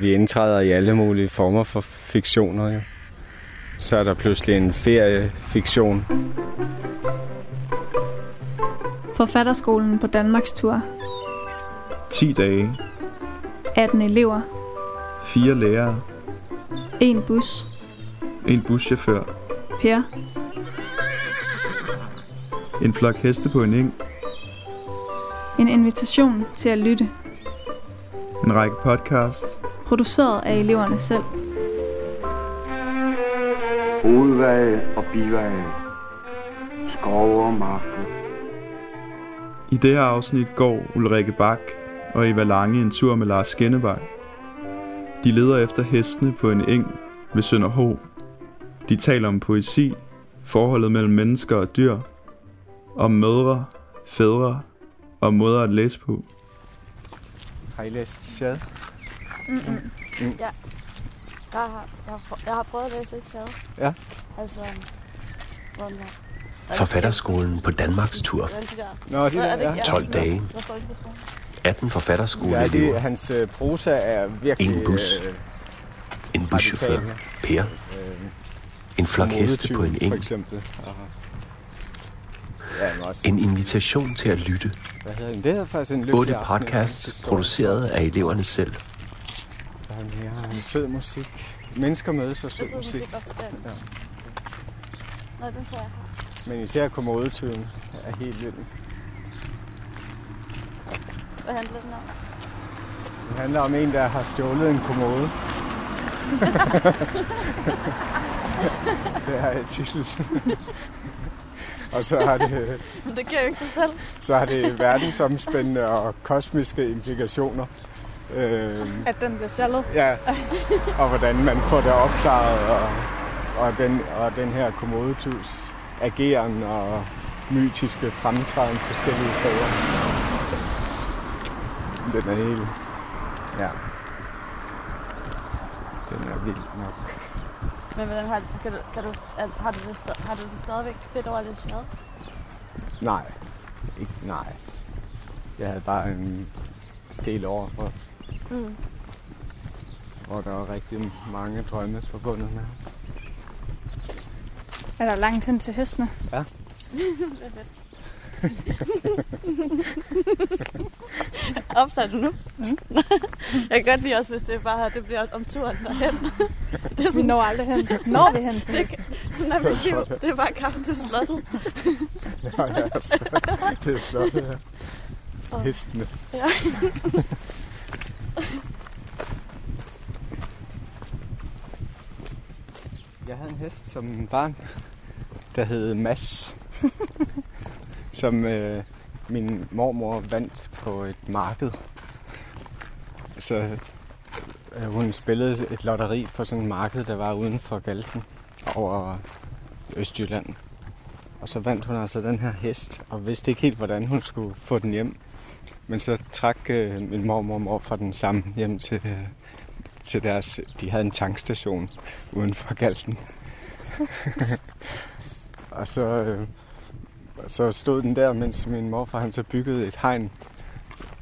vi indtræder i alle mulige former for fiktioner. Jo. Så er der pludselig en feriefiktion. Forfatterskolen på Danmarks tur. 10 dage, 18 elever. 4 lærere, En bus. en buschauffør, Per. en flok heste på en eng, En invitation til at lytte. en række podcasts, Produceret af eleverne selv. Hovedveje og biveje. Skove og marker. I det her afsnit går Ulrikke Bak og Eva Lange en tur med Lars Skennevej. De leder efter hestene på en eng ved Sønderho. De taler om poesi, forholdet mellem mennesker og dyr, om mødre, fædre og måder at læse på. Har I læst Shad? Jeg har, jeg, har, jeg har prøvet at læse lidt sjov. Ja. Altså, hvordan er Forfatterskolen på Danmarks tur. Der? Nå, det er der, ja. Ja. 12 dage, Hvad står det på skolen? 18 Ja, forfatterskoleelever, det, hans øh, prosa er virkelig... En bus. Øh, en buschauffør, Per, øh, en flok heste på en eng, ja, en invitation til at lytte. hvad hedder den? Det hedder faktisk en Otte ja. Podcasts produceret af eleverne selv. Der er mere en sød musik. Mennesker mødes og sød musik. Ja. Nej, den tror jeg, har. Men især kommodetyven er helt vild. Hvad handler den om? Det handler om en, der har stjålet en kommode. det er et titel. og så har det, Men det giver jo ikke sig selv. så har det verdensomspændende og kosmiske implikationer. Øh, At den bliver stjålet. ja, og hvordan man får det opklaret, og, og, den, og den her kommodetyvs ageren og mytiske fremtræden forskellige steder. Den er helt... Ja. Den er vild nok. Men hvordan har, kan du, kan du, har, du det, har du det stadigvæk fedt over det sjov? Nej. Ikke, nej. Jeg havde bare en del år, hvor, Mm. hvor der var rigtig mange drømme forbundet med. Er der langt hen til hestene? Det er fedt. Optager du nu? Mm. jeg kan godt lide også, hvis det er bare her, det bliver om turen derhen. det er Vi sådan, når aldrig hen. Når vi hen til det, hestene? sådan er mit liv. det. Det er bare kampen til slottet. Ja, ja, så, det er slottet her. Og- Hestene. Ja. Hest som en hest som barn, der hed Mass, som øh, min mormor vandt på et marked. Så øh, hun spillede et lotteri på sådan et marked, der var uden for Galten over Østjylland. Og så vandt hun altså den her hest, og vidste ikke helt, hvordan hun skulle få den hjem. Men så trak øh, min mormor og mor fra den samme hjem til, øh, til deres... De havde en tankstation uden for Galten. og så, øh, så stod den der, mens min morfar han så byggede et hegn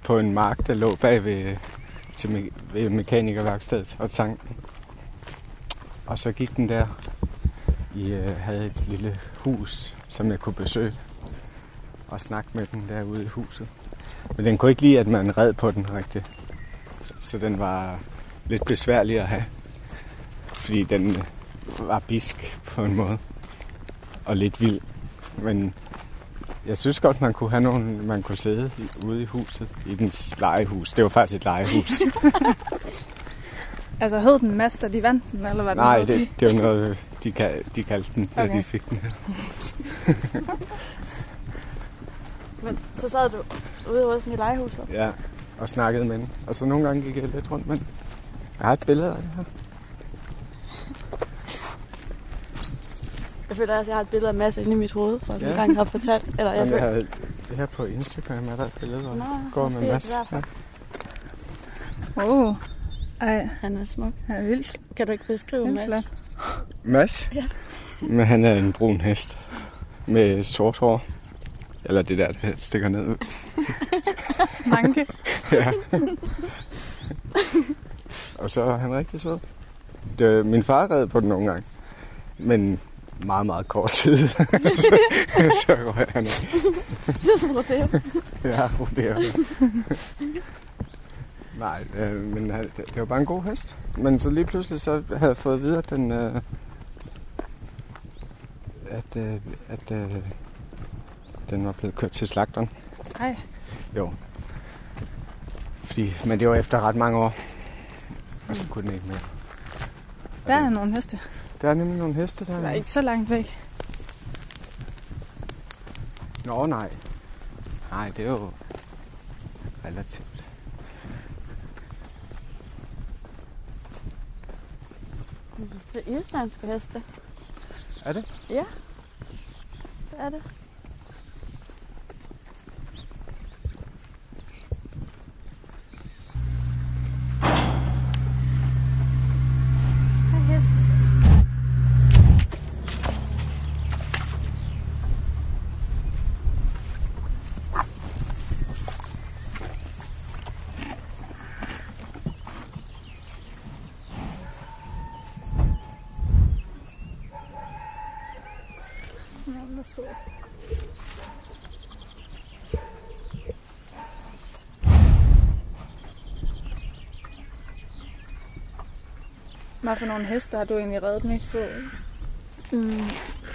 på en mark, der lå bag ved, til me- ved mekanikerværkstedet og tanken. Og så gik den der. I øh, havde et lille hus, som jeg kunne besøge og snakke med den derude i huset. Men den kunne ikke lide, at man red på den rigtigt. Så den var lidt besværlig at have. Fordi den øh, var bisk på en måde. Og lidt vild. Men jeg synes godt, man kunne have nogen, man kunne sidde ude i huset. I dens legehus. Det var faktisk et legehus. Altså hed den da de vandt den, eller var det Nej, det, de- det var noget, de, kal- de kaldte den, da Okay. de fik den. Men så sad du ude hos den i legehuset. Ja, og snakkede med den. Og så nogle gange gik jeg lidt rundt med den. Jeg har et billede af det her. Jeg føler også, at jeg har et billede af Mads inde i mit hoved, jeg Ja. engang har fortalt. Eller jeg jeg føler, havde, det her på Instagram er der et billede, Nå, jeg går med er Mads. Ja. Åh, oh. ej, han er smuk. han er vildt. Kan du ikke beskrive Vildt Mads? Mads? Ja. Men han er en brun hest med sort hår. Eller det der, der stikker ned. Manke. ja. Og så er han rigtig sød. Det, min far red på den nogle gange. Men meget, meget kort tid. så, så røg han. Det er sådan rodeo. Ja, rodeo. Nej, øh, men han- det, det var bare en god hest. Men så lige pludselig så havde jeg fået at vide, at den... Øh, at, øh, at øh, den var blevet kørt til slagteren. Ej, Jo. Fordi, men det var efter ret mange år. Og så kunne den ikke mere. der er nogle heste. Der er nemlig nogle heste der. Der er ikke så langt væk. Nå, nej. Nej, det er jo relativt. Det er islandske heste. Er det? Ja. Det er det. Hvad for nogle heste har du egentlig reddet mest på? Mm,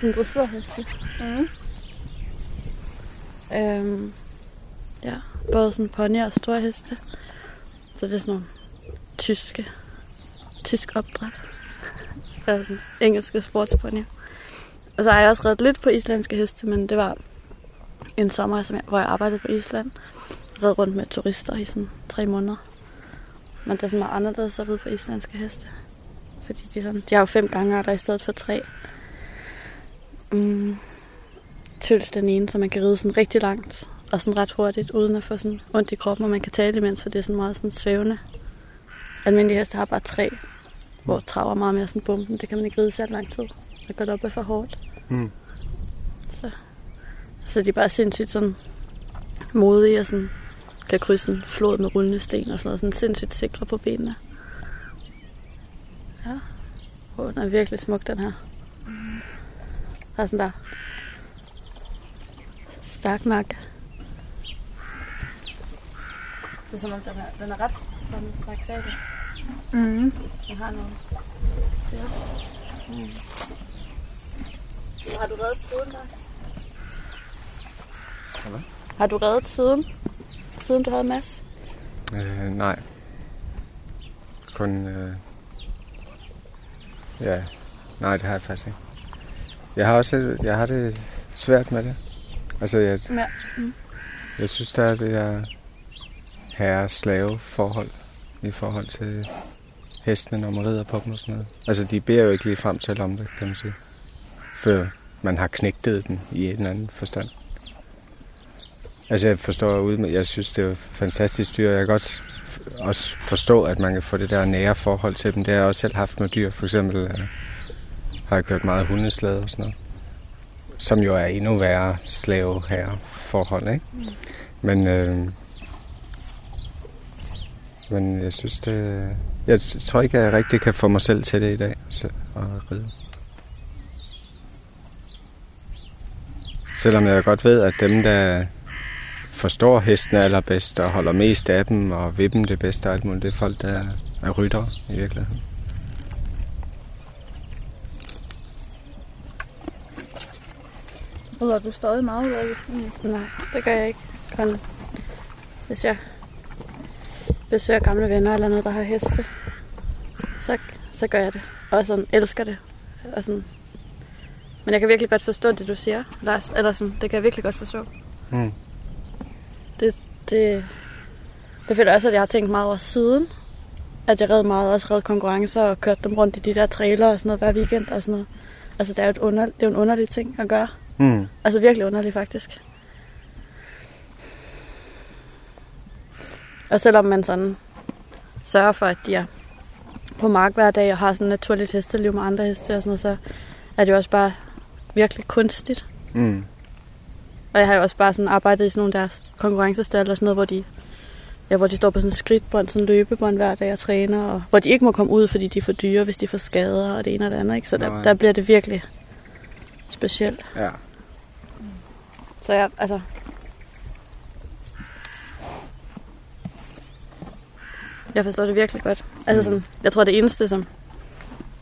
en dressurheste. Mm. Øhm, ja, både sådan ponyer og store heste. Så det er sådan nogle tyske, tysk opdræt. og sådan engelske sportsponier. Og så har jeg også reddet lidt på islandske heste, men det var en sommer, som jeg, hvor jeg arbejdede på Island. Red rundt med turister i sådan tre måneder. Men det er sådan meget anderledes at ride på islandske heste. Fordi de, sådan, de har jo fem gange der i stedet for tre. Mm, tyld den ene, så man kan ride sådan rigtig langt og sådan ret hurtigt, uden at få sådan ondt i kroppen, og man kan tale imens, for det er sådan meget sådan svævende. Almindelige heste har bare tre, hvor traver meget mere sådan bomben. Det kan man ikke ride så lang tid. Det går op er for hårdt. Mm. Så, så de er bare sindssygt sådan modige og sådan kan krydse en flod med rullende sten og sådan noget. Sådan sindssygt sikre på benene. Oh, den er virkelig smuk, den her. Der er sådan der stærk nakke. Det er som om, den er, den er ret sådan slags af det. Mm. Den har noget. Ja. Mm. Har du reddet siden, Lars? Hvad? Har du reddet siden? Siden du havde Mads? Øh, nej. Kun... Øh... Ja, nej, det har jeg faktisk ikke. Jeg har også jeg har det svært med det. Altså, jeg, Ja. jeg synes, der er det her herre-slave forhold i forhold til hestene, når man rider på dem og sådan noget. Altså, de beder jo ikke lige frem selv om det, kan man sige. Før man har knægtet dem i en eller anden forstand. Altså, jeg forstår ud med, jeg synes, det er fantastisk dyr. Jeg kan godt også forstå, at man kan få det der nære forhold til dem. Det har jeg også selv haft med dyr. For eksempel øh, har jeg kørt meget hundeslæde og sådan noget. Som jo er endnu værre slave her forhold, ikke? Men, øh, men jeg synes, det... Jeg tror ikke, jeg rigtig kan få mig selv til det i dag, så, at ride. Selvom jeg godt ved, at dem, der forstår hestene allerbedst og holder mest af dem og ved dem det bedste og alt muligt, det er folk, der er ryttere i virkeligheden. Rider du stadig meget ud af det? Nej, det gør jeg ikke. Kun hvis jeg besøger gamle venner eller noget, der har heste, så, så gør jeg det. Og sådan elsker det. Og sådan. Men jeg kan virkelig godt forstå det, du siger, Lars. Eller sådan, det kan jeg virkelig godt forstå. Mm. Det, det, det føler jeg også, at jeg har tænkt meget over siden. At jeg red meget, også red konkurrencer og kørt dem rundt i de der trailer og sådan noget hver weekend og sådan noget. Altså, det er jo, et under, det er jo en underlig ting at gøre. Mm. Altså virkelig underligt faktisk. Og selvom man sådan sørger for, at de er på mark hver dag og har sådan et naturligt hesteliv med andre heste og sådan noget, så er det jo også bare virkelig kunstigt. Mm. Og jeg har jo også bare sådan arbejdet i sådan nogle der konkurrencestaller og sådan noget, hvor de Ja, hvor de står på sådan en skridtbånd, sådan en løbebånd hver dag og træner, og hvor de ikke må komme ud, fordi de er for dyre, hvis de får skader og det ene og det andet. Ikke? Så der, Nej. der bliver det virkelig specielt. Ja. Så jeg, altså... Jeg forstår det virkelig godt. Altså sådan, jeg tror det eneste som...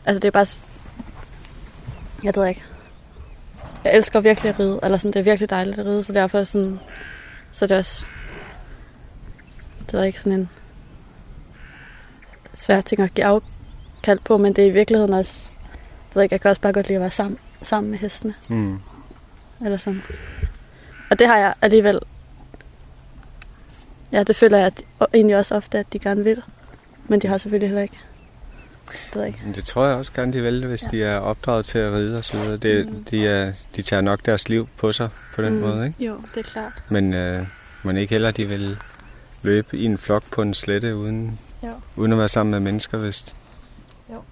Altså det er bare... Jeg ved ikke. Jeg elsker virkelig at ride, eller sådan, det er virkelig dejligt at ride, så derfor sådan... Så det er også... Det var ikke sådan en svær ting at give afkald på, men det er i virkeligheden også... Det ved ikke, jeg kan også bare godt lide at være sammen, sammen med hestene. Mm. Eller sådan. Og det har jeg alligevel... Ja, det føler jeg at, og egentlig også ofte, at de gerne vil. Men de har selvfølgelig heller ikke. Det ved jeg ikke. Men det tror jeg også gerne, de vil, hvis ja. de er opdraget til at ride og så videre. Det, mm. de, er, de tager nok deres liv på sig på den mm. måde, ikke? Jo, det er klart. Men øh, man ikke heller, de vil løbe i en flok på en slette uden, Jo. uden at være sammen med mennesker, hvis, Jo.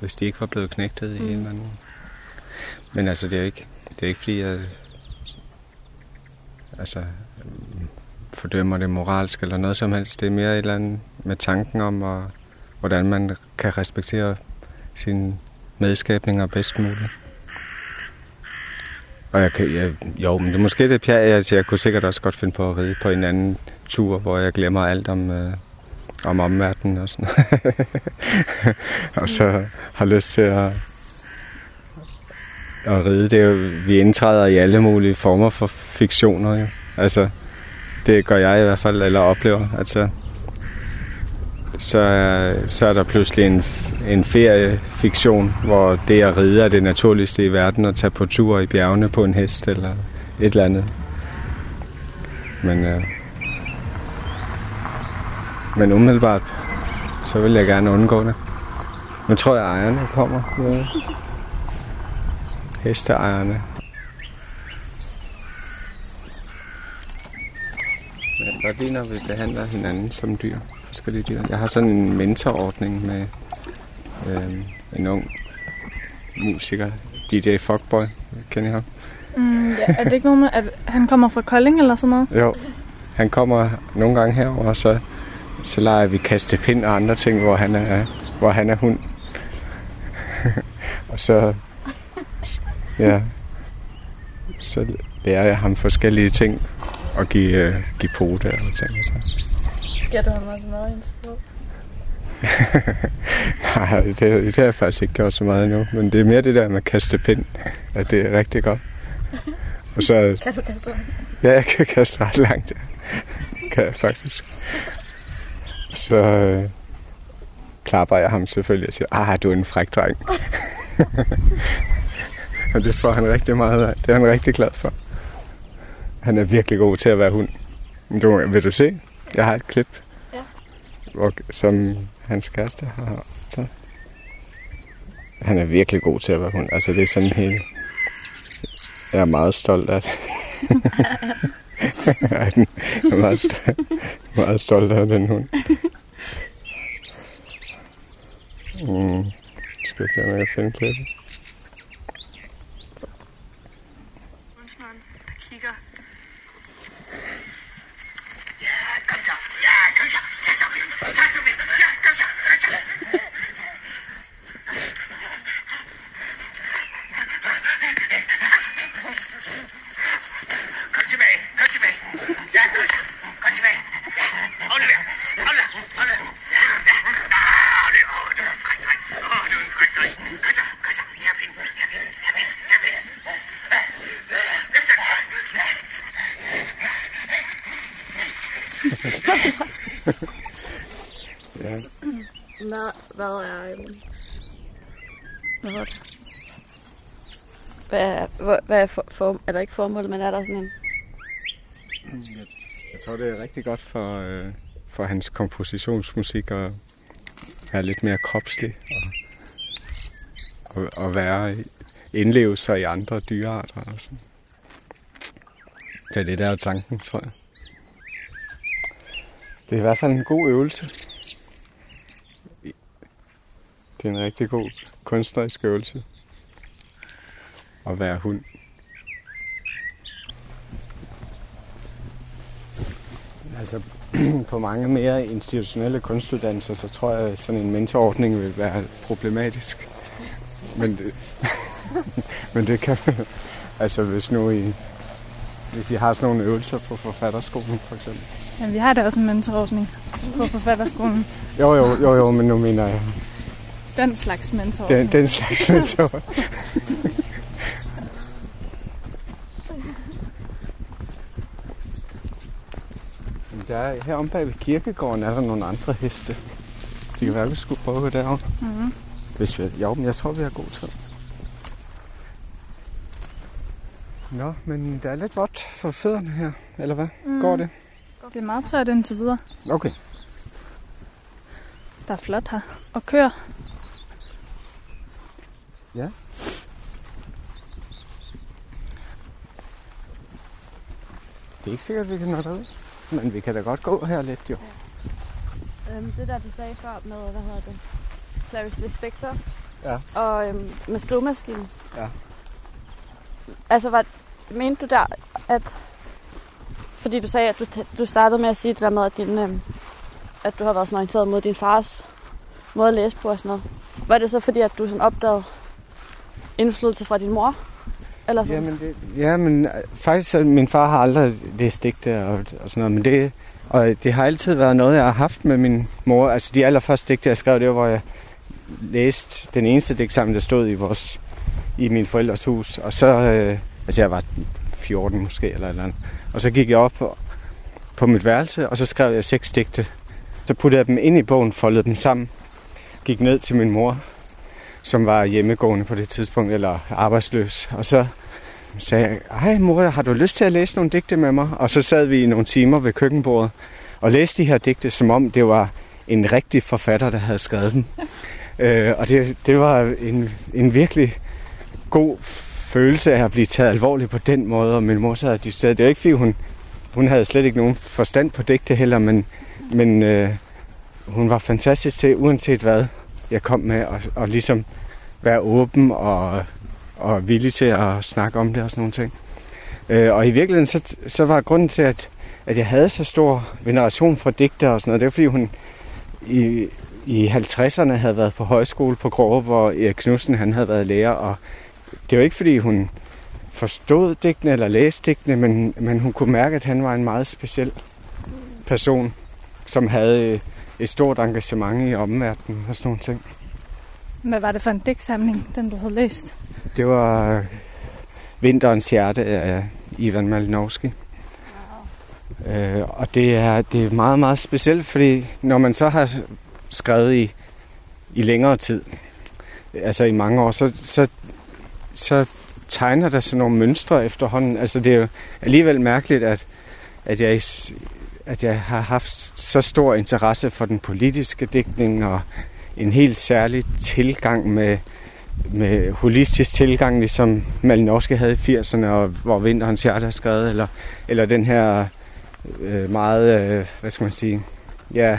hvis de ikke var blevet knægtet mm. i Mm. en eller anden. Men altså, det er ikke, det er ikke fordi, jeg altså, øhm, fordømmer det moralsk eller noget som helst. Det er mere et eller andet med tanken om, og, hvordan man kan respektere sine medskabninger bedst muligt. Og jeg kan, jeg, jo, men det er måske det pjat, jeg, jeg kunne sikkert også godt finde på at ride på en anden tur, hvor jeg glemmer alt om, øh, om omverdenen og sådan Og så har lyst til at, at ride. Det er jo, vi indtræder i alle mulige former for fiktioner. Jo. Altså, det gør jeg i hvert fald, eller oplever. Altså, så, så er der pludselig en, en feriefiktion, hvor det at ride er det naturligste i verden, at tage på tur i bjergene på en hest eller et eller andet. Men, øh, men umiddelbart, så vil jeg gerne undgå det. Nu tror jeg, ejerne kommer. Ja. Hesteejerne. Men jeg godt når vi behandler hinanden som dyr. Forskellige dyr. Jeg har sådan en mentorordning med øh, en ung musiker. DJ Fuckboy. Kender I ham? Mm, ja, er det ikke noget med, at han kommer fra Kolding eller sådan noget? Jo. Han kommer nogle gange herover, og så, så leger vi kaste pind og andre ting, hvor han er, hvor han er hund. og så, ja, så lærer jeg ham forskellige ting og give, øh, give pote og ting. Og så. Du ham også meget i en sprog? Nej, det, det har jeg faktisk ikke gjort så meget endnu. Men det er mere det der med at kaste pind, at det er rigtig godt. Og så, Kan du kaste ham? ja, jeg kan kaste ret langt. Ja. Kan jeg faktisk. Så øh, klapper jeg ham selvfølgelig og siger, ah, du er en fræk dreng. og det får han rigtig meget af. Det er han rigtig glad for. Han er virkelig god til at være hund. Du, vil du se? Jeg har et klip, og, som hans kæreste har så. Han er virkelig god til at være hund. Altså det er sådan helt... Jeg er meget stolt af det. jeg er meget stolt, meget stolt af den hund. Mm. Skal jeg se, om jeg kan finde klippet? Kigger. Kom tilbage, kom tilbage. Ja, kom så. Kom tilbage. Ja, aflever. Aflever, aflever. Ja, ja. Ah, det- åh, du er en fræk dreng. Åh, du er en fræk dreng. Kom så, kom så. Her er pinden, her er pinden, her er pinden, her er pinden. Ja, Efter den. Ja. Hvad, hvad er... øhm, Hvad hedder det? Hvad er, hvor- hvad er for, for, er der ikke formålet, men er der sådan en... Jeg tror, det er rigtig godt for, øh, for hans kompositionsmusik at være lidt mere kropslig og, og, og være indleve sig i andre dyrearter. Og sådan. Det er det, der er tanken, tror jeg. Det er i hvert fald en god øvelse. Det er en rigtig god kunstnerisk øvelse at være hund. Altså, på mange mere institutionelle kunstuddannelser, så tror jeg, at sådan en mentorordning vil være problematisk. Men det, men det kan altså hvis nu I, hvis I har sådan nogle øvelser på forfatterskolen for eksempel. Jamen, vi har da også en mentorordning på forfatterskolen. Jo, jo, jo, jo, men nu mener jeg Den slags den, mentorordning. den slags mentor. Men Der er, herom bag ved kirkegården er der nogle andre heste. Det kan være, at vi skulle prøve derovre. Mm-hmm. Hvis vi, jo, men jeg tror, vi har god tid. Nå, men der er lidt vådt for fødderne her, eller hvad? Mm. Går det? Det er meget tørt indtil videre. Okay. Der er flot her. Og kør. Ja. Det er ikke sikkert, at vi kan nå derud. Men vi kan da godt gå her lidt, jo. Øhm, det der, du sagde før med, hvad hedder det? Clarice Lispector. Ja. Og øhm, med skrivemaskinen. Ja. Altså, var, mente du der, at... Fordi du sagde, at du, du startede med at sige det der med, at, din, øhm, at du har været sådan orienteret mod din fars måde at læse på og sådan noget. Var det så fordi, at du sådan opdagede indflydelse fra din mor? Eller sådan? Jamen, det, ja, men øh, faktisk, så min far har aldrig læst digte og, og sådan noget, men det, og det har altid været noget, jeg har haft med min mor. Altså, de allerførste digte, jeg skrev, det var, hvor jeg læste den eneste digtsamling, der stod i vores i min forældres hus. Og så, øh, altså jeg var 14 måske, eller eller andet. Og så gik jeg op på, på mit værelse, og så skrev jeg seks digte. Så puttede jeg dem ind i bogen, foldede dem sammen, gik ned til min mor, som var hjemmegående på det tidspunkt, eller arbejdsløs. Og så sagde jeg, hej mor, har du lyst til at læse nogle digte med mig? Og så sad vi i nogle timer ved køkkenbordet og læste de her digte, som om det var en rigtig forfatter, der havde skrevet dem. øh, og det, det var en, en virkelig god følelse af at blive taget alvorligt på den måde. Og min mor sad og diskuterede. Det er ikke, fordi hun, hun havde slet ikke nogen forstand på digte heller, men, men øh, hun var fantastisk til, uanset hvad jeg kom med, og, og ligesom være åben og, og villig til at snakke om det og sådan nogle ting. Øh, og i virkeligheden, så, så var grunden til, at, at jeg havde så stor veneration for digter og sådan noget, det var fordi hun i, i 50'erne havde været på højskole på Grove, hvor Erik Knudsen han havde været lærer, og det var ikke fordi hun forstod digtene eller læste digtene, men, men hun kunne mærke, at han var en meget speciel person, som havde øh, et stort engagement i omverdenen og sådan nogle ting. Hvad var det for en digtsamling, den du havde læst? Det var Vinterens hjerte af Ivan Malinowski. Øh, og det er, det er meget, meget specielt, fordi når man så har skrevet i, i længere tid, altså i mange år, så, så, så tegner der sådan nogle mønstre efterhånden. Altså det er jo alligevel mærkeligt, at, at, jeg, at jeg har haft så stor interesse for den politiske digtning og en helt særlig tilgang med, med holistisk tilgang, ligesom Malinowski havde i 80'erne, og hvor Vinterens hjerte har skrevet, eller, eller den her øh, meget, øh, hvad skal man sige, ja,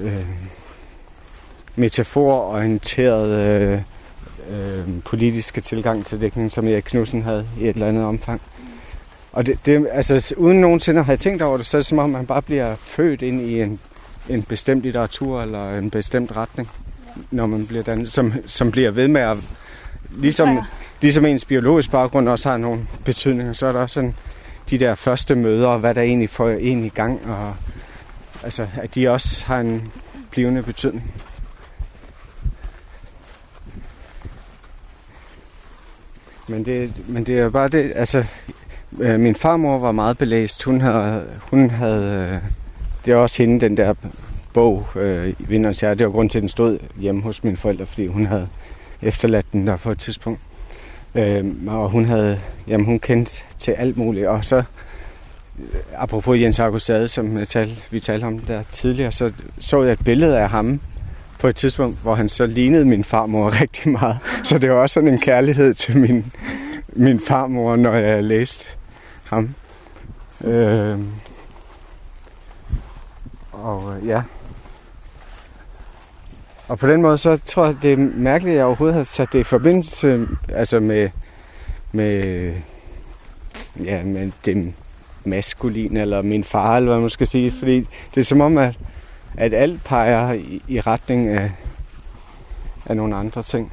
øh, metafororienteret øh, øh, politiske tilgang til dækningen, som Erik Knudsen havde i et eller andet omfang. Og det, det, altså, uden nogensinde at have tænkt over det, så er det som om, man bare bliver født ind i en, en bestemt litteratur eller en bestemt retning, når man bliver dannet, som, som bliver ved med at... Ligesom, ligesom ens biologisk baggrund også har nogle betydninger, så er der også sådan de der første møder, og hvad der egentlig får en i gang, og altså, at de også har en blivende betydning. Men det, men det er bare det, altså, øh, min farmor var meget belæst. Hun havde, hun havde øh, det er også hende, den der bog, øh, Vinderens Hjerte, det var grund til, at den stod hjemme hos mine forældre, fordi hun havde efterladt den der for et tidspunkt. Øh, og hun havde, jamen hun kendte til alt muligt. Og så, øh, apropos Jens Augustade, som jeg tal, vi talte om der tidligere, så så jeg et billede af ham på et tidspunkt, hvor han så lignede min farmor rigtig meget. Så det var også sådan en kærlighed til min, min farmor, når jeg læste ham. Øh, og øh, ja. Og på den måde, så tror jeg, det er mærkeligt, at jeg overhovedet har sat det i forbindelse altså med, med, ja, med den maskulin, eller min far, eller hvad man skal sige. Fordi det er som om, at, at alt peger i, i retning af, af nogle andre ting.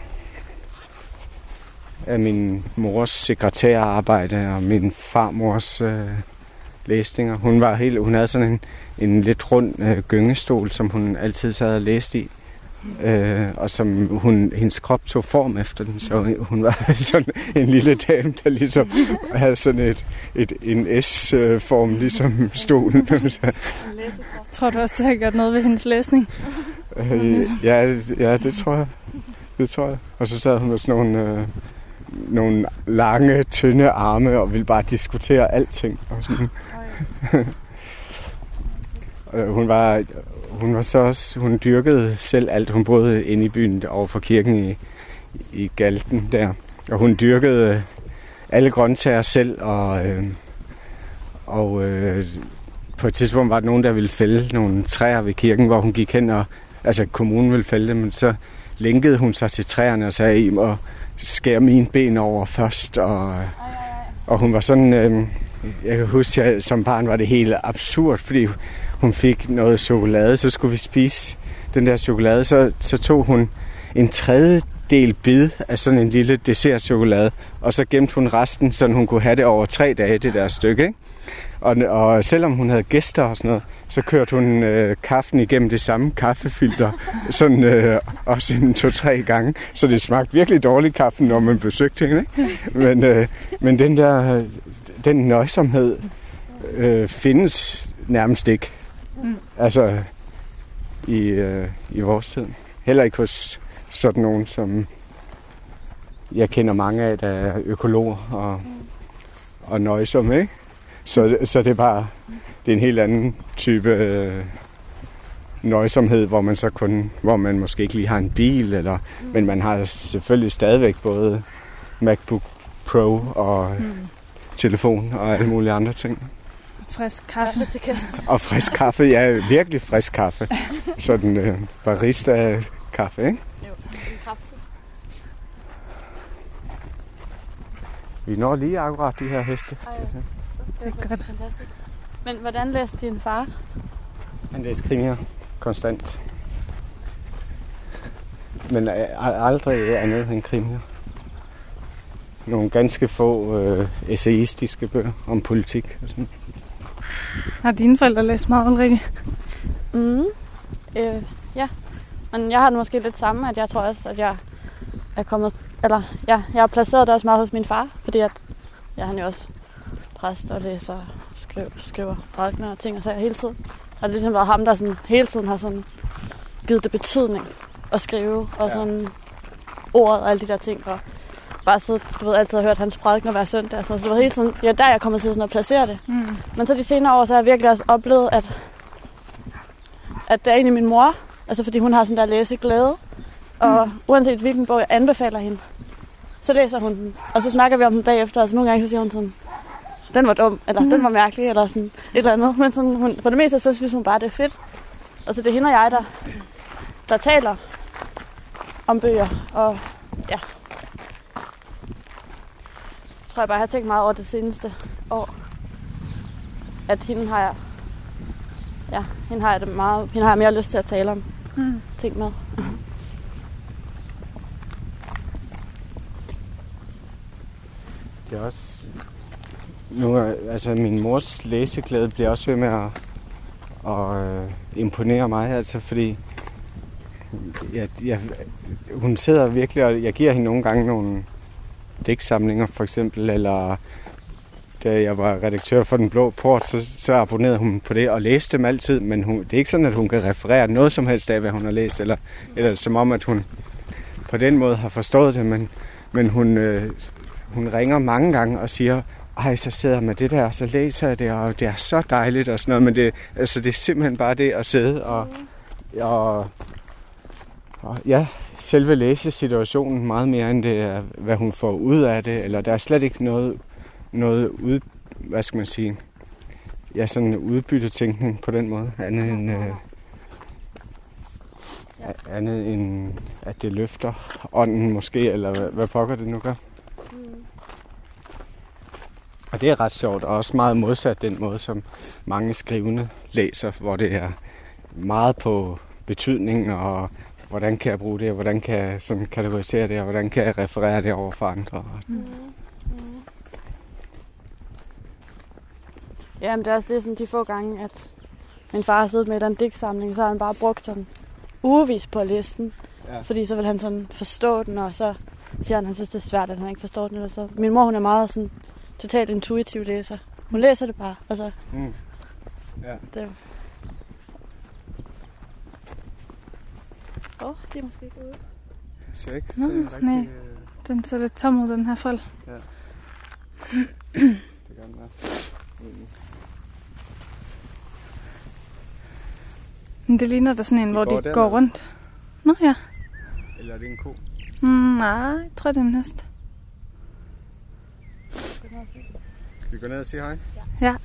Af min mors sekretærarbejde og min farmors øh, læsninger. Hun var helt, hun havde sådan en, en lidt rund øh, gyngestol, som hun altid sad og læste i. Øh, og som hun, hendes krop tog form efter den, så hun var sådan en lille dame, der ligesom havde sådan et, et, en S-form, ligesom stolen. Tror du også, det har gjort noget ved hendes læsning? øh, ja, ja, det tror jeg. Det tror jeg. Og så sad hun med sådan nogle, øh, nogle lange, tynde arme og ville bare diskutere alting. Og sådan. Øh, hun var, hun var så også, hun dyrkede selv alt. Hun boede inde i byen over for kirken i, i Galten der. Og hun dyrkede alle grøntsager selv, og, øh, og øh, på et tidspunkt var der nogen, der ville fælde nogle træer ved kirken, hvor hun gik hen, og altså kommunen ville fælde dem, men så lænkede hun sig til træerne og sagde, I må skære mine ben over først, og, og hun var sådan, øh, jeg kan huske, at som barn var det helt absurd, fordi hun fik noget chokolade, så skulle vi spise den der chokolade, så, så tog hun en tredjedel bid af sådan en lille dessertchokolade, og så gemte hun resten, så hun kunne have det over tre dage, det der stykke. Ikke? Og, og selvom hun havde gæster og sådan noget, så kørte hun øh, kaffen igennem det samme kaffefilter, sådan øh, også en to-tre gange. Så det smagte virkelig dårlig kaffe, når man besøgte hende. Ikke? Men, øh, men den der, den nøjsomhed øh, findes nærmest ikke. Mm. Altså i, øh, i vores tid. Heller ikke hos sådan nogen, som jeg kender mange af, der er økologer og, og nøjsomme, ikke? Så, så det er bare det er en helt anden type øh, nøjsomhed, hvor man så kun, hvor man måske ikke lige har en bil, eller, mm. men man har selvfølgelig stadigvæk både MacBook Pro og mm. telefon og alle mulige andre ting. Frisk kaffe til kæsten. Og frisk kaffe, ja, virkelig frisk kaffe. Sådan øh, barista-kaffe, ikke? Jo, en kapsel. Vi når lige akkurat de her heste. Ej, Det er godt. fantastisk. Men hvordan læste din far? Han læste krimier konstant. Men aldrig andet end krimier. Nogle ganske få øh, essayistiske bøger om politik. Og sådan. Har dine forældre læst meget, Ulrike? Mm. Øh, ja. Men jeg har det måske lidt samme, at jeg tror også, at jeg er kommet... Eller, ja, jeg har placeret det også meget hos min far, fordi at, ja, han er jo også præst og læser og skriver, skriver prædikener og ting og sager hele tiden. Og det har ligesom været ham, der sådan, hele tiden har sådan givet det betydning at skrive, og Ja. sådan ordet og alle de der ting. Og bare siddet, du ved, altid har hørt hans prædikener hver søndag og sådan. Så det var hele tiden, ja, der er jeg kommet til sådan at placere det. Mm. Men så de senere år, så har jeg virkelig også oplevet, at, at det er egentlig min mor. Altså fordi hun har sådan der læseglæde. Og mm. uanset hvilken bog jeg anbefaler hende, så læser hun den. Og så snakker vi om den bagefter, og så nogle gange så siger hun sådan, den var dum, eller mm. den var mærkelig, eller sådan et eller andet. Men sådan, hun, på det meste, så synes hun bare, det er fedt. Og så det er hende og jeg, der, der taler om bøger. Og ja, tror jeg bare, jeg har tænkt meget over det seneste år. At hende har jeg, ja, hende har jeg, det meget, hende har jeg mere lyst til at tale om Mm. ting med. Det er også... Nu er, altså, min mors læseglæde bliver også ved med at, at øh, imponere mig, altså, fordi jeg, jeg, hun sidder virkelig, og jeg giver hende nogle gange nogle dæksamlinger for eksempel, eller da jeg var redaktør for Den Blå Port, så, så abonnerede hun på det og læste dem altid, men hun, det er ikke sådan, at hun kan referere noget som helst af, hvad hun har læst, eller, eller som om, at hun på den måde har forstået det, men, men hun, øh, hun ringer mange gange og siger, ej, så sidder jeg med det der, og så læser jeg det, og det er så dejligt og sådan noget, men det, altså, det er simpelthen bare det at sidde og, og, og ja, selve læsesituationen meget mere end det er, hvad hun får ud af det, eller der er slet ikke noget, noget ud, hvad skal man sige, ja, sådan en udbyttetænkning på den måde, andet end, øh, andet end at det løfter ånden måske, eller hvad, hvad pokker det nu gør. Og det er ret sjovt, og også meget modsat den måde, som mange skrivende læser, hvor det er meget på betydning, og hvordan kan jeg bruge det, og hvordan kan jeg sådan kategorisere det, og hvordan kan jeg referere det over for andre. Mm. Jamen, det er også det, sådan, de få gange, at min far har siddet med i den digtsamling, så har han bare brugt sådan ugevis på listen. Ja. Fordi så vil han sådan forstå den, og så siger han, at han synes, det er svært, at han ikke forstår den. Eller så. Min mor, hun er meget sådan totalt intuitiv læser. Hun læser det bare, og så... Mm. Ja. Det... Åh, oh, de er måske ikke ude. Det ser ikke Nå, så rigtig... nej. øh, Den ser lidt tom ud, den her fold. Det kan den være. Men det ligner da sådan en, De hvor går de går rundt. Nå ja. Eller er det en ko? Mm, nej, jeg tror, det er en hest. Skal vi gå ned og sige hej? Ja.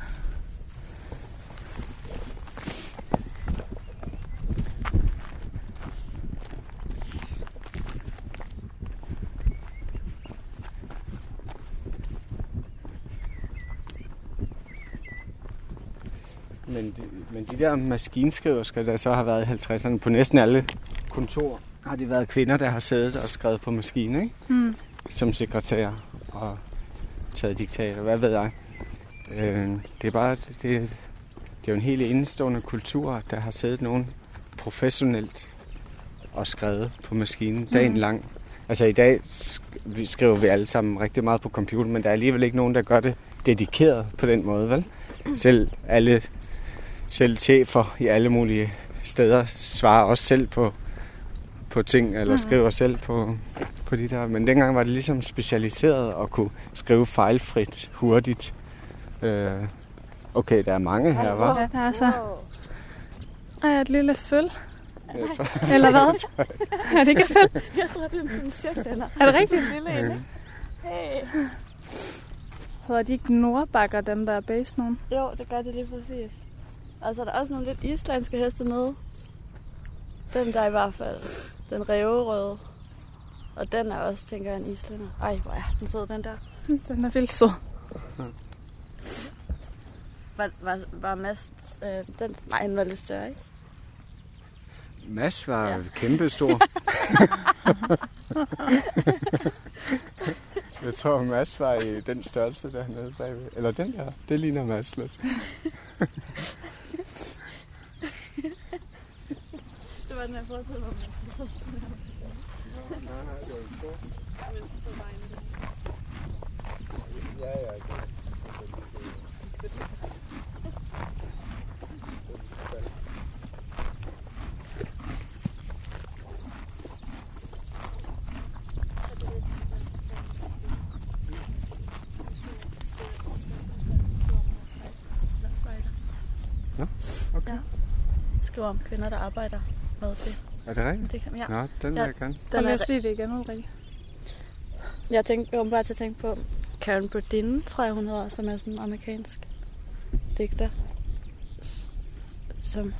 Men de, men de der maskinskriversker, der så har været i 50'erne på næsten alle kontorer, har det været kvinder, der har siddet og skrevet på maskinen, ikke? Mm. Som sekretær og taget diktater, hvad ved jeg. Øh, det er bare, det, det er jo en helt enestående kultur, der har siddet nogen professionelt og skrevet på maskinen dagen Mm. lang. Altså i dag skriver vi alle sammen rigtig meget på computer, men der er alligevel ikke nogen, der gør det dedikeret på den måde, vel? Selv alle selv chefer i alle mulige steder svarer også selv på, på ting, eller Mhm. skriver selv på, på de der. Men dengang var det ligesom specialiseret at kunne skrive fejlfrit, hurtigt. Øh, okay, der er mange her, var. Ja, der er så. Ej, et lille føl. Eller hvad? er det ikke et føl? Jeg tror, det er sådan en chefvenner. Er det rigtigt? Lille en, ikke? Hey. Hedder de ikke Nordbakker, dem der er base nogen? Jo, det gør det lige præcis. Og så er der også nogle lidt islandske heste nede. Den der er i hvert fald, den ræverøde. Og den er også, tænker jeg, en islænder. Ej, hvor er den sød, den der. Den er vildt sød. Var, var, var Mads, øh, den, nej, den var lidt større, ikke? Mads var Ja. kæmpestor. Jeg tror, Mads var i den størrelse dernede bagved. Eller den der. Det ligner Mads lidt. Det var den, jeg forestillede mig. Ja, ja. Okay. Ja. Skriver om kvinder, der arbejder med det. Er det rigtigt? det ja. Nå, den vil Ja. jeg gerne. Den er, at sige det igen, Ulrike. Jeg tænkte, bare til at tænke på Karen Burdin, tror jeg hun hedder, som er sådan en amerikansk digter. Som,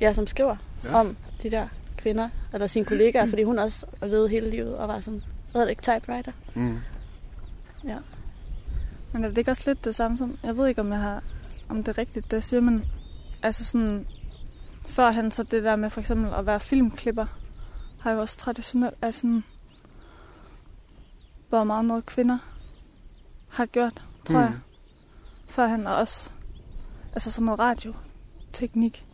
ja, som skriver Ja. ja. om de der kvinder, eller sine kollegaer, fordi hun også levede hele livet og var sådan, hvad ikke, typewriter. Mm. Men er det ikke også lidt det samme som... Jeg ved ikke, om jeg har... Om det er rigtigt, det siger, men... Altså sådan... Førhen så det der med for eksempel at være filmklipper, har jo også traditionelt... Altså sådan... Hvor meget noget kvinder har gjort, tror mm. jeg. Førhen og også... Altså sådan noget radioteknik.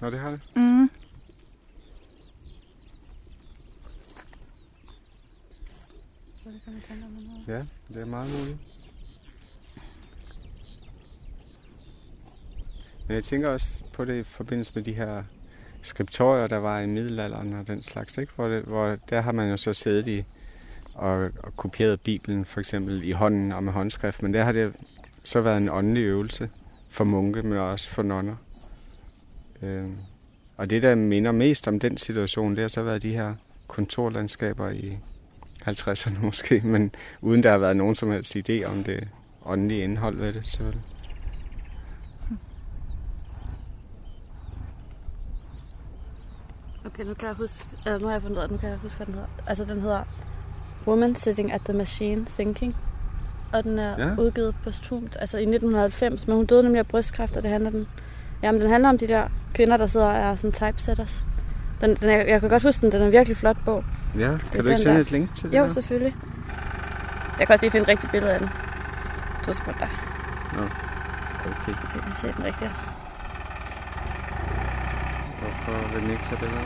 Nå, det har det. Mm. Ja, det er meget muligt. Men jeg tænker også på det i forbindelse med de her skriptorier, der var i middelalderen og den slags, ikke? Hvor, det, hvor der har man jo så siddet i og, og kopieret Bibelen for eksempel i hånden og med håndskrift, men der har det så været en åndelig øvelse for munke, men også for nonner. Øh, og det, der minder mest om den situation, det har så været de her kontorlandskaber i 50'erne måske, men uden der har været nogen som helst idé om det åndelige indhold ved det, selvfølgelig. Okay, nu kan jeg huske, eller nu har jeg fundet ud af, nu kan jeg huske, hvad den hedder. Altså, den hedder Woman Sitting at the Machine Thinking. og den er Ja. udgivet posthumt, altså i 1990, men hun døde nemlig af brystkræft, og det handler den, jamen, den handler om de der kvinder, der sidder og er sådan typesetters. Den, den er, jeg kan godt huske den, den er en virkelig flot bog. Ja, kan du den ikke sende der. et link til det Jo, der? selvfølgelig. Jeg kan også lige finde et rigtigt billede af den. To sekunder. Okay. Jeg kan se den rigtigt. Hvorfor vil den ikke tage billeder?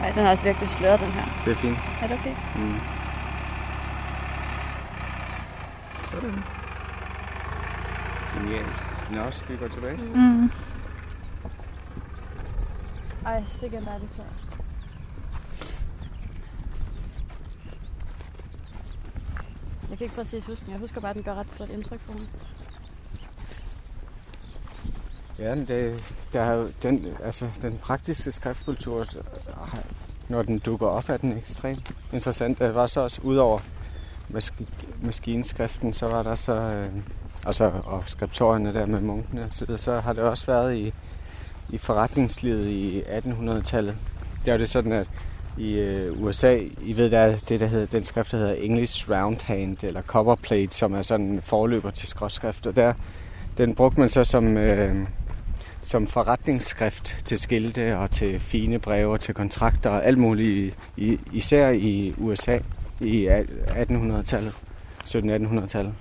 Nej, den er også virkelig sløret, den her. Det er fint. Er det okay? Mm. Sådan. Genialt. Nå, skal vi gå tilbage? Mm. Ej, sikkert er det tør. Jeg kan ikke præcis huske den. Jeg husker bare, at den gør ret stort indtryk på mig. Ja, men det, der er den, altså, den praktiske skriftkultur, når den dukker op, er den ekstremt interessant. Det var så også, udover mask- maskinskriften, så var der så, øh, altså, og skriptorierne der med munkene og så, videre, så har det også været i, i forretningslivet i 1800-tallet. Der er det sådan, at i øh, USA, I ved, der er det, der hedder, den skrift, der hedder English Roundhand, eller Copperplate, som er sådan en forløber til skråskrift, og der, den brugte man så som, øh, som forretningsskrift til skilte og til fine breve og til kontrakter og alt muligt, i, især i USA i 1800-tallet, 1700-1800-tallet.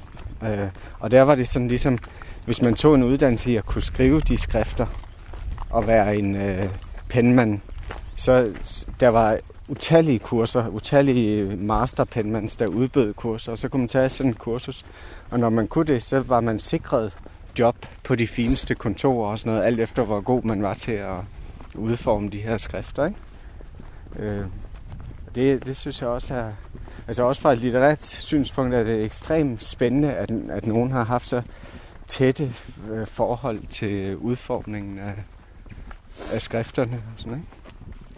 Øh, og der var det sådan ligesom, hvis man tog en uddannelse i at kunne skrive de skrifter og være en øh, penmand, så der var utallige kurser, utallige masterpenmans, der udbød kurser, og så kunne man tage sådan en kursus. Og når man kunne det, så var man sikret job på de fineste kontorer og sådan noget, alt efter hvor god man var til at udforme de her skrifter. Ikke? Øh, det, det synes jeg også er, altså også fra et litterært synspunkt er det ekstremt spændende, at, at nogen har haft så tætte øh, forhold til udformningen af, af skrifterne og sådan, ikke?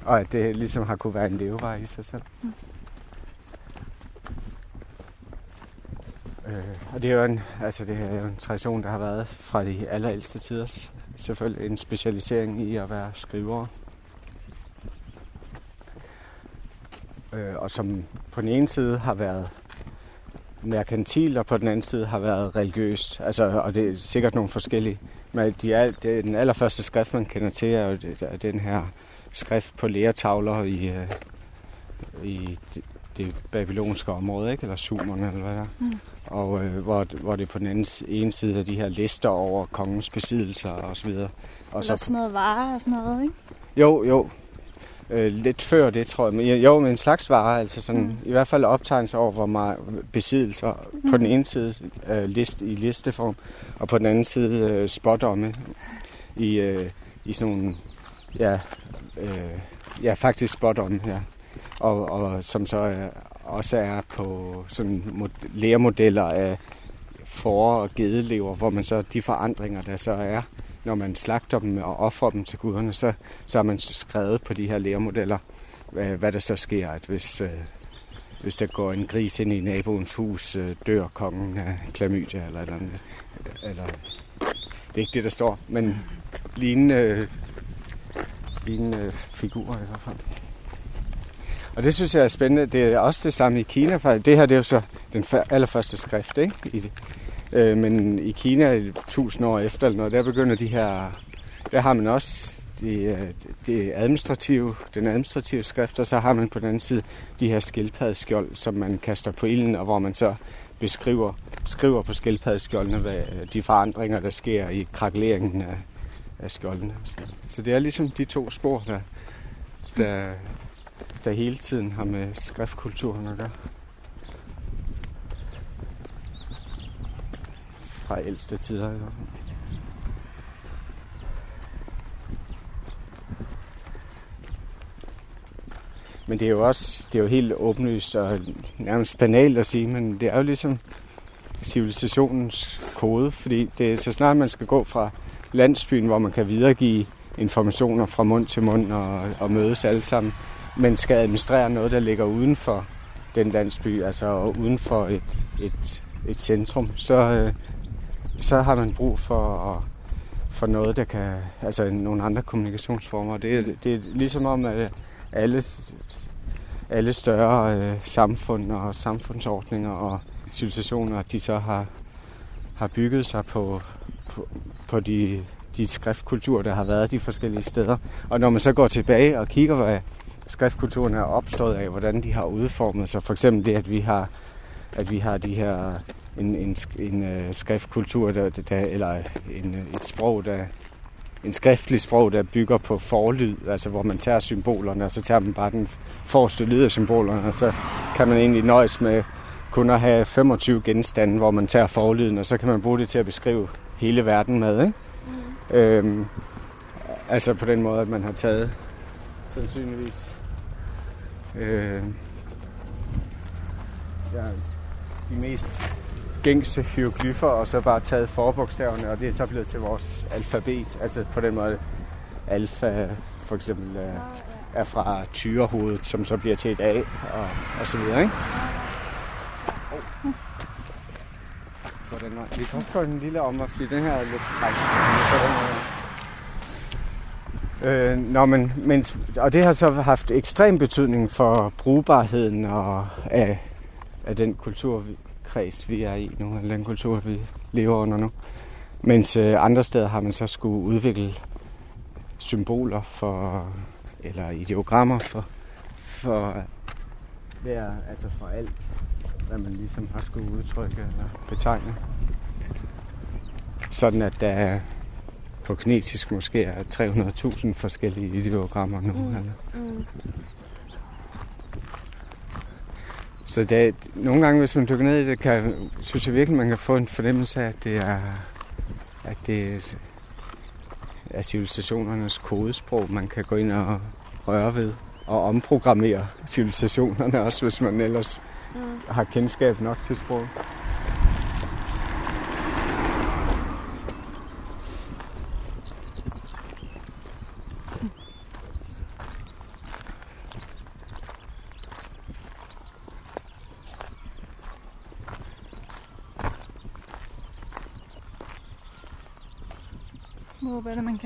Og at det ligesom har kunne være en levevej i sig selv. Mm. Øh, og det er jo en, altså det er jo en tradition, der har været fra de allerældste tider. Selvfølgelig en specialisering i at være skriver. Øh, og som på den ene side har været merkantil, og på den anden side har været religiøst. Altså, og det er sikkert nogle forskellige. Men de er, det, den allerførste skrift, man kender til, er jo det, er den her skrift på læretavler i, øh, i det, det babylonske område, ikke? eller sumerne, eller hvad der er. Mm. Og øh, hvor, hvor det på den anden, ene side er de her lister over kongens besiddelser og så videre. Og Eller sådan noget varer og sådan noget, ikke? jo, jo. Øh, lidt før det, tror jeg. Men jo, med en slags vare, altså sådan, mm. i hvert fald optegnelse over, hvor meget besiddelser mm. på den ene side øh, list, i listeform, og på den anden side øh, spådomme i, øh, i sådan nogle, ja, øh, ja, faktisk spådomme, ja. Og, og som så øh, også er på sådan læremodeller af får og gedelever, hvor man så de forandringer, der så er, når man slagter dem og offrer dem til guderne, så, så har man skrevet på de her læremodeller, hvad, hvad der så sker, at hvis, øh, hvis der går en gris ind i naboens hus, øh, dør kongen af klamydia eller et eller andet. Eller, det er ikke det, der står, men lignende, lignende figurer i hvert fald. Og det synes jeg er spændende. Det er også det samme i Kina. For det her det er jo så den allerførste skrift, ikke? I det. Øh, men i Kina, tusind år efter, eller noget, der begynder de her... Der har man også det, det øh, de administrative, den administrative skrift, og så har man på den anden side de her skildpaddeskjold, som man kaster på ilden, og hvor man så beskriver skriver på skildpaddeskjoldene, hvad de forandringer, der sker i krakeleringen af, af skjoldene. Så det er ligesom de to spor, der, der, der hele tiden har med skriftkulturen at gøre. Fra ældste tider i hvert fald. Men det er jo også det er jo helt åbenlyst og nærmest banalt at sige, men det er jo ligesom civilisationens kode, fordi det er så snart man skal gå fra landsbyen, hvor man kan videregive informationer fra mund til mund og, og mødes alle sammen, men skal administrere noget, der ligger uden for den landsby, altså uden for et, et, et centrum, så, øh, så har man brug for, at, for noget, der kan, altså nogle andre kommunikationsformer. Det, er- det er ligesom om, at alle, alle større øh, samfund og samfundsordninger og civilisationer, de så har, har bygget sig på, på, på de, de skriftkulturer, der har været de forskellige steder. Og når man så går tilbage og kigger, hvad skriftkulturen er opstået af, hvordan de har udformet sig, for eksempel det, at vi har, at vi har de her en, en, en uh, skriftkultur, der, der, eller en, et sprog, der, en skriftlig sprog, der bygger på forlyd, altså hvor man tager symbolerne, og så tager man bare den forreste lyd af symbolerne, og så kan man egentlig nøjes med kun at have 25 genstande, hvor man tager forlyden, og så kan man bruge det til at beskrive hele verden med. Ikke? Mm. Øhm, altså på den måde, at man har taget sandsynligvis øh, ja, de mest gængse hieroglyffer, og så bare taget forbogstaverne, og det er så blevet til vores alfabet. Altså på den måde, alfa for eksempel er, er fra tyrehovedet, som så bliver til et A, og, og så videre, ikke? Hvordan var Vi kan også gå en lille om, fordi den her er lidt træk. Øh, når men, men, og det har så haft ekstrem betydning for brugbarheden og af, af den kulturkreds, vi er i nu, eller den kultur, vi lever under nu. Mens øh, andre steder har man så skulle udvikle symboler for, eller ideogrammer for, for hver, altså for alt, hvad man ligesom har skulle udtrykke eller betegne. Sådan at der på kinesisk måske er 300.000 forskellige ideogrammer nu. Mm. Eller. Mm. Så det, nogle gange, hvis man dykker ned i det, kan, synes jeg virkelig, man kan få en fornemmelse af, at det er, at det er civilisationernes kodesprog, man kan gå ind og røre ved og omprogrammere civilisationerne også, hvis man ellers mm. har kendskab nok til sprog.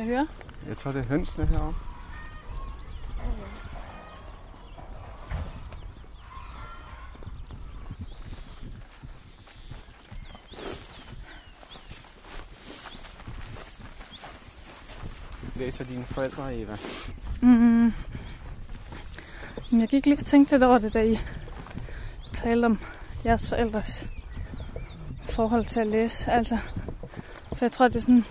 Kan høre? Jeg tror, det er hønsene herovre. Læser dine forældre, Eva? Mm. Jeg gik lige og tænkte lidt over det, da I talte om jeres forældres forhold til at læse. Altså, for jeg tror, det er sådan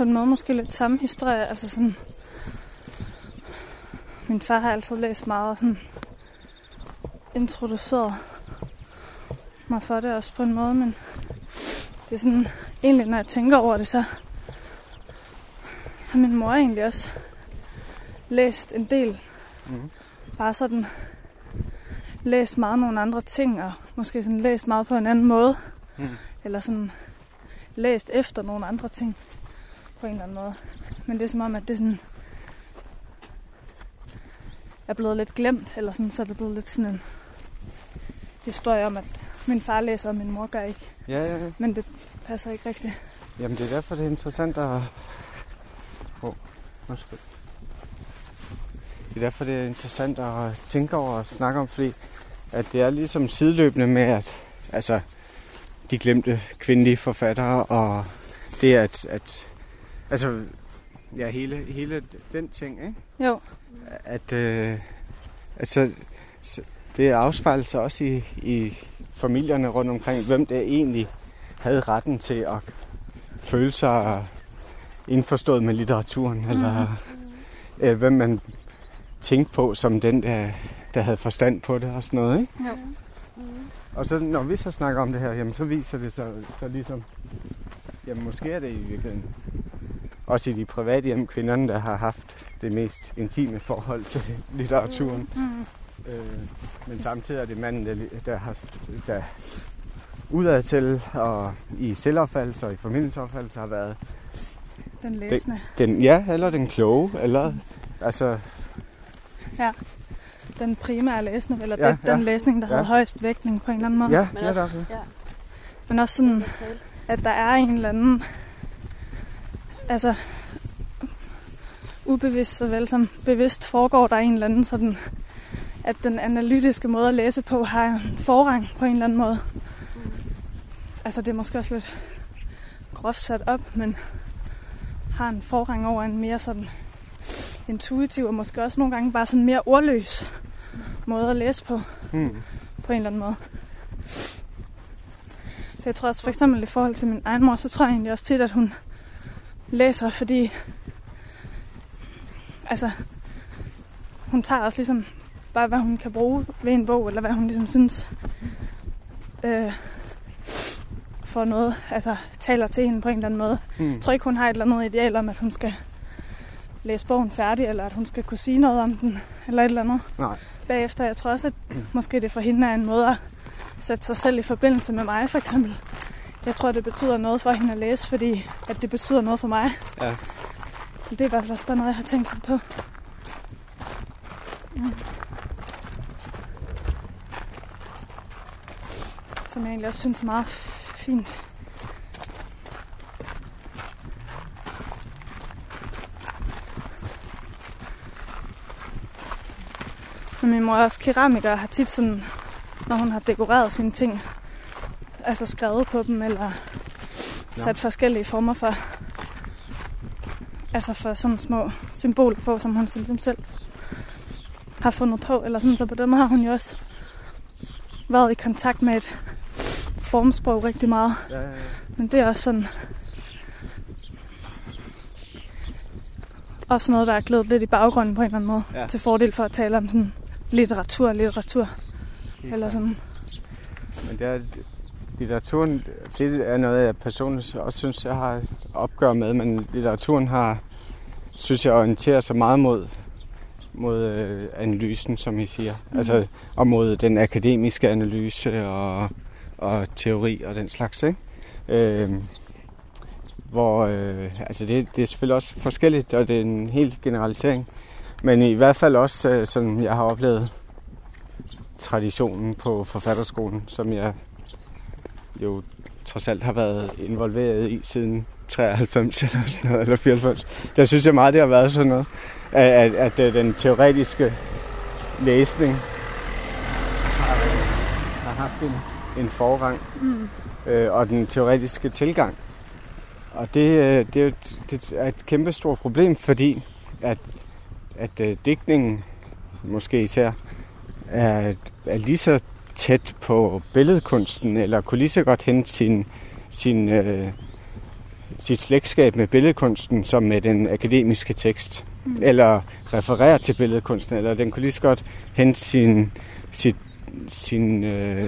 på en måde måske lidt samme historie. Altså sådan, min far har altid læst meget og sådan introduceret mig for det også på en måde, men det er sådan, egentlig når jeg tænker over det, så har min mor egentlig også læst en del. Mm. Bare sådan læst meget nogle andre ting, og måske sådan læst meget på en anden måde. Mm. Eller sådan læst efter nogle andre ting på en eller anden måde. Men det er som om, at det sådan er blevet lidt glemt, eller sådan, så er det blevet lidt sådan en historie om, at min far læser, og min mor gør ikke. Ja, ja, ja. Men det passer ikke rigtigt. Jamen, det er derfor, det er interessant at... Oh, undskyld. Det er derfor, det er interessant at tænke over og snakke om, fordi at det er ligesom sideløbende med, at altså, de glemte kvindelige forfattere, og det at, at Altså, ja, hele, hele den ting, ikke? Jo. At, øh, altså, det afspejler sig også i, i familierne rundt omkring, hvem der egentlig havde retten til at føle sig indforstået med litteraturen, mm. eller øh, hvem man tænkte på som den, der, der havde forstand på det og sådan noget, ikke? Jo. Mm. Og så når vi så snakker om det her, jamen så viser det sig så ligesom, jamen måske er det i virkeligheden også i de private hjem, kvinderne, der har haft det mest intime forhold til litteraturen. Mm. Øh, men samtidig er det manden, der, der har der udad til og i selvopfattelse og i familiensopfattelse har været den læsende. Den, den, ja, eller den kloge, eller altså... Ja, den primære læsende, eller ja, den, ja, den læsning, der ja. havde højst vægtning på en eller anden måde. Ja, men også, ja. Men også sådan, at der er en eller anden altså ubevidst såvel som bevidst foregår der en eller anden sådan at den analytiske måde at læse på har en forrang på en eller anden måde. Altså det er måske også lidt groft sat op, men har en forrang over en mere sådan intuitiv og måske også nogle gange bare sådan mere ordløs måde at læse på, Mm. på en eller anden måde. Så jeg tror også for eksempel i forhold til min egen mor, så tror jeg egentlig også tit, at hun læser, fordi altså hun tager også ligesom bare, hvad hun kan bruge ved en bog, eller hvad hun ligesom synes øh, for noget, altså taler til hende på en eller anden måde. Mm. Jeg tror ikke, hun har et eller andet ideal om, at hun skal læse bogen færdig, eller at hun skal kunne sige noget om den, eller et eller andet Nej. bagefter. Jeg tror også, at måske det for hende er en måde at sætte sig selv i forbindelse med mig, for eksempel. Jeg tror, det betyder noget for hende at læse, fordi at det betyder noget for mig. Ja. Det er i hvert fald også bare noget, jeg har tænkt på. Mm. Som jeg egentlig også synes er meget fint. Men min mor er også keramiker og har tit sådan, når hun har dekoreret sine ting, altså skrevet på dem, eller sat forskellige former for, altså for sådan små symboler på, som hun ligesom selv har fundet på, eller sådan, så på den måde har hun jo også været i kontakt med et formsprog rigtig meget. Ja, ja, ja. Men det er også sådan... Også noget, der er glædet lidt i baggrunden på en eller anden måde. Ja. Til fordel for at tale om sådan litteratur, litteratur. Helt Eller sådan. Men det er, litteraturen, det er noget, jeg personligt også synes, jeg har et opgør med, men litteraturen har, synes jeg, orienterer sig meget mod, mod øh, analysen, som I siger. Mm. Altså, og mod den akademiske analyse og, og teori og den slags, ikke? Øh, hvor, øh, altså det, det er selvfølgelig også forskelligt, og det er en helt generalisering. Men i hvert fald også, øh, sådan jeg har oplevet traditionen på forfatterskolen, som jeg jo trods alt har været involveret i siden 93 eller sådan noget, eller 94. Der synes jeg meget, det har været sådan noget, at, at, at øh, den teoretiske læsning har, har haft en, en forrang, Mm. øh, og den teoretiske tilgang. Og det, øh, det, er det er et kæmpe stort problem, fordi at, at øh, digtningen måske især er, er lige så tæt på billedkunsten, eller kunne lige så godt hente sin, sin, øh, sit slægtskab med billedkunsten, som med den akademiske tekst. Mm. Eller referere til billedkunsten, eller den kunne lige så godt hente sin, sit, sin, øh,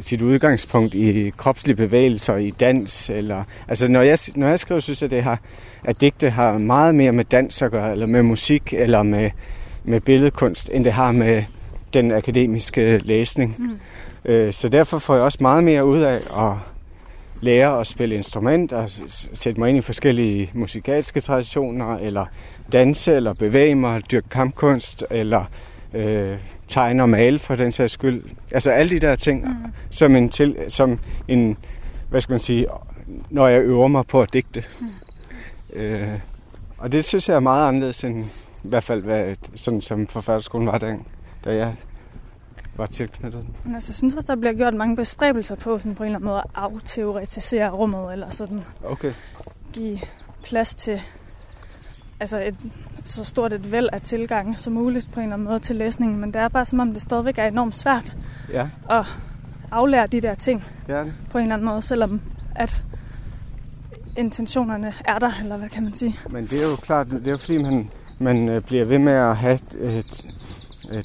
sit udgangspunkt i kropslige bevægelser, i dans. Eller, altså når jeg, når jeg skriver, synes jeg, det har, at digte har meget mere med dans at gøre, eller med musik, eller med, med billedkunst, end det har med den akademiske læsning. Mm. Øh, så derfor får jeg også meget mere ud af at lære at spille instrument og sætte mig ind i forskellige musikalske traditioner, eller danse, eller bevæge mig, dyrke kampkunst, eller øh, tegne og male for den sags skyld. Altså alle de der ting, mm. som, en til, som en, hvad skal man sige, når jeg øver mig på at digte. Mm. Øh, og det synes jeg er meget anderledes end i hvert fald, hvad, sådan som forfatterskolen var den, da jeg var tilknyttet. den. Men altså, jeg synes også, der bliver gjort mange bestræbelser på sådan på en eller anden måde at afteoretisere rummet, eller sådan Okay. give plads til altså et, så stort et væld af tilgang som muligt på en eller anden måde til læsningen. Men det er bare som om, det stadigvæk er enormt svært Ja, at aflære de der ting det er det. på en eller anden måde, selvom at intentionerne er der, eller hvad kan man sige. Men det er jo klart, det er jo fordi, man, man øh, bliver ved med at have et, et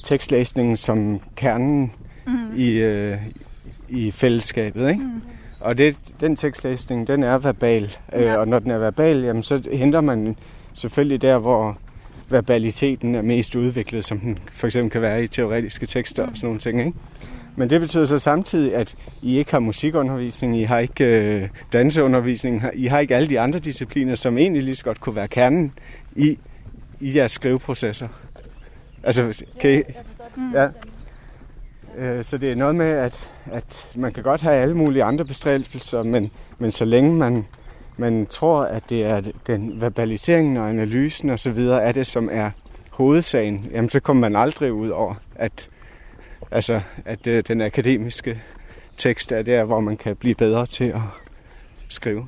tekstlæsningen som kernen Mm. i, øh, i fællesskabet, ikke? Mm. Og det, den tekstlæsning, den er verbal. Øh, Ja. og når den er verbal, jamen, så henter man selvfølgelig der, hvor verbaliteten er mest udviklet, som den for eksempel kan være i teoretiske tekster og sådan nogle ting, ikke? Men det betyder så samtidig, at I ikke har musikundervisning, I har ikke øh, danseundervisning, I har ikke alle de andre discipliner, som egentlig lige så godt kunne være kernen i, i jeres skriveprocesser. Altså, kan I, ja. Øh, Så det er noget med, at, at man kan godt have alle mulige andre bestræbelser, men, men så længe man, man tror, at det er den verbaliseringen og analysen osv., er det, som er hovedsagen, jamen så kommer man aldrig ud over, at, Altså, at øh, den akademiske tekst er der, hvor man kan blive bedre til at skrive.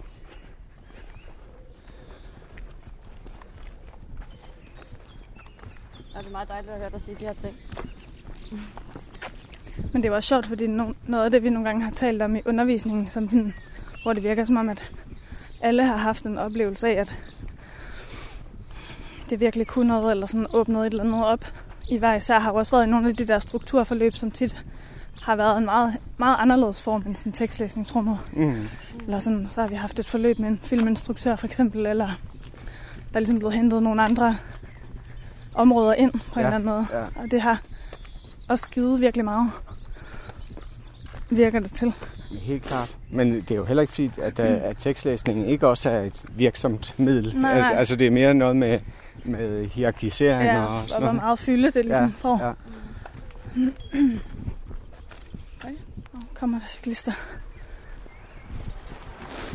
Og det er meget dejligt at høre dig sige de her ting. Men det var også sjovt, fordi no- noget af det, vi nogle gange har talt om i undervisningen, som sådan, hvor det virker som om, at alle har haft en oplevelse af, at det virkelig kunne noget, eller sådan åbnet et eller andet op i hver især, har også været i nogle af de der strukturforløb, som tit har været en meget, meget anderledes form end sådan tekstlæsningsrummet. Mm. Eller sådan, så har vi haft et forløb med en filminstruktør for eksempel, eller der er ligesom blevet hentet nogle andre områder ind på ja. en eller anden måde. Ja. Og det har også givet virkelig meget, virker det til. Helt klart. Men det er jo heller ikke fordi, at, mm. at tekstlæsningen ikke også er et virksomt middel. Nej, nej. Al- Altså det er mere noget med, med hierarkisering Ja, og og sådan hvor noget. meget fylde det ligesom ja, får. Ja. Nu kommer der cyklister.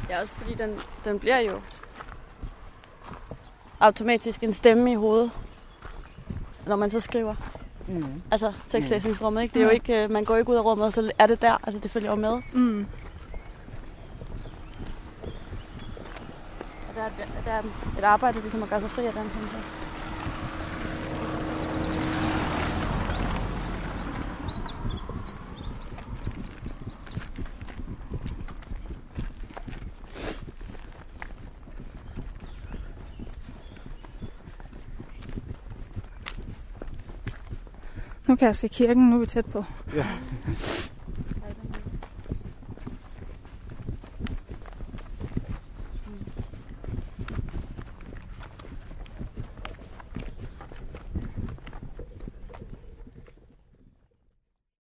Ja, også fordi den, den bliver jo automatisk en stemme i hovedet, når man så skriver. Mm. Altså tekstlæsningsrummet, ikke? Det er jo ikke, øh, man går ikke ud af rummet, og så er det der. Altså det følger jo med. Mm. Og der, er- der er et arbejde, ligesom at gøre sig fri af den, synes jeg. Nu kan jeg se kirken, nu er vi tæt på. Ja.